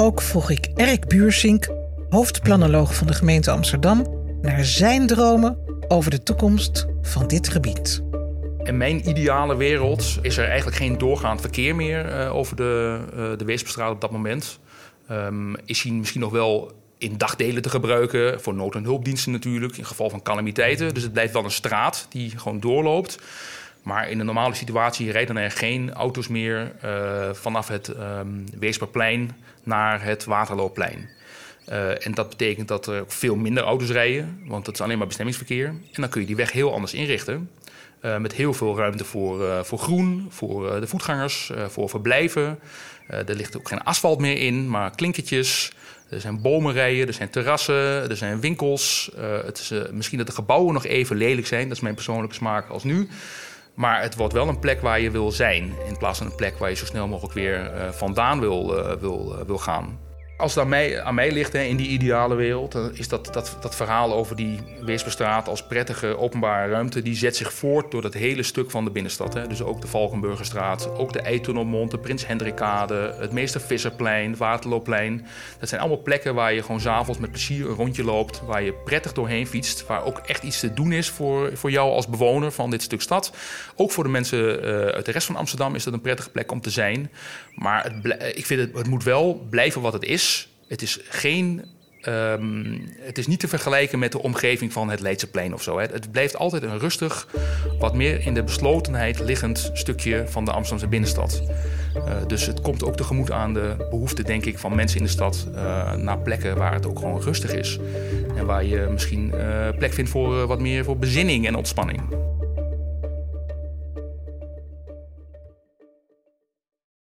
Ook vroeg ik Erik Buursink, hoofdplanoloog van de gemeente Amsterdam, naar zijn dromen over de toekomst van dit gebied. In mijn ideale wereld is er eigenlijk geen doorgaand verkeer meer uh, over de, uh, de Weesperstraat op dat moment. Um, is hij misschien nog wel in dagdelen te gebruiken, voor nood- en hulpdiensten natuurlijk, in geval van calamiteiten. Dus het blijft wel een straat die gewoon doorloopt. Maar in een normale situatie rijden er geen auto's meer uh, vanaf het um, Weesperplein naar het Waterloopplein. Uh, en dat betekent dat er veel minder auto's rijden, want het is alleen maar bestemmingsverkeer. En dan kun je die weg heel anders inrichten. Uh, met heel veel ruimte voor, voor groen, voor de voetgangers, voor verblijven. er ligt ook geen asfalt meer in, maar klinkertjes. Er zijn bomenrijen, er zijn terrassen, er zijn winkels. het is misschien dat de gebouwen nog even lelijk zijn, dat is mijn persoonlijke smaak als nu. Maar het wordt wel een plek waar je wil zijn. In plaats van een plek waar je zo snel mogelijk weer uh, vandaan wil, uh, wil, uh, wil gaan. Als het aan mij, ligt hè, in die ideale wereld, dan is dat, dat, dat verhaal over die Weesperstraat als prettige openbare ruimte, die zet zich voort door dat hele stuk van de binnenstad. Hè. Dus ook de Valkenburgerstraat, ook de Eitunnelmond, de Prins Hendrikade, het Meester Visserplein, Waterloopplein. Dat zijn allemaal plekken waar je gewoon s'avonds met plezier een rondje loopt, waar je prettig doorheen fietst, waar ook echt iets te doen is voor, voor jou als bewoner van dit stuk stad. Ook voor de mensen uh, uit de rest van Amsterdam is dat een prettige plek om te zijn. Maar ik vind het, het moet wel blijven wat het is. Het is geen. Um, het is niet te vergelijken met de omgeving van het Leidseplein of zo. Hè. Het blijft altijd een rustig, wat meer in de beslotenheid liggend stukje van de Amsterdamse binnenstad. Uh, dus het komt ook tegemoet aan de behoefte, denk ik, van mensen in de stad uh, naar plekken waar het ook gewoon rustig is. En waar je misschien uh, plek vindt voor wat meer voor bezinning en ontspanning.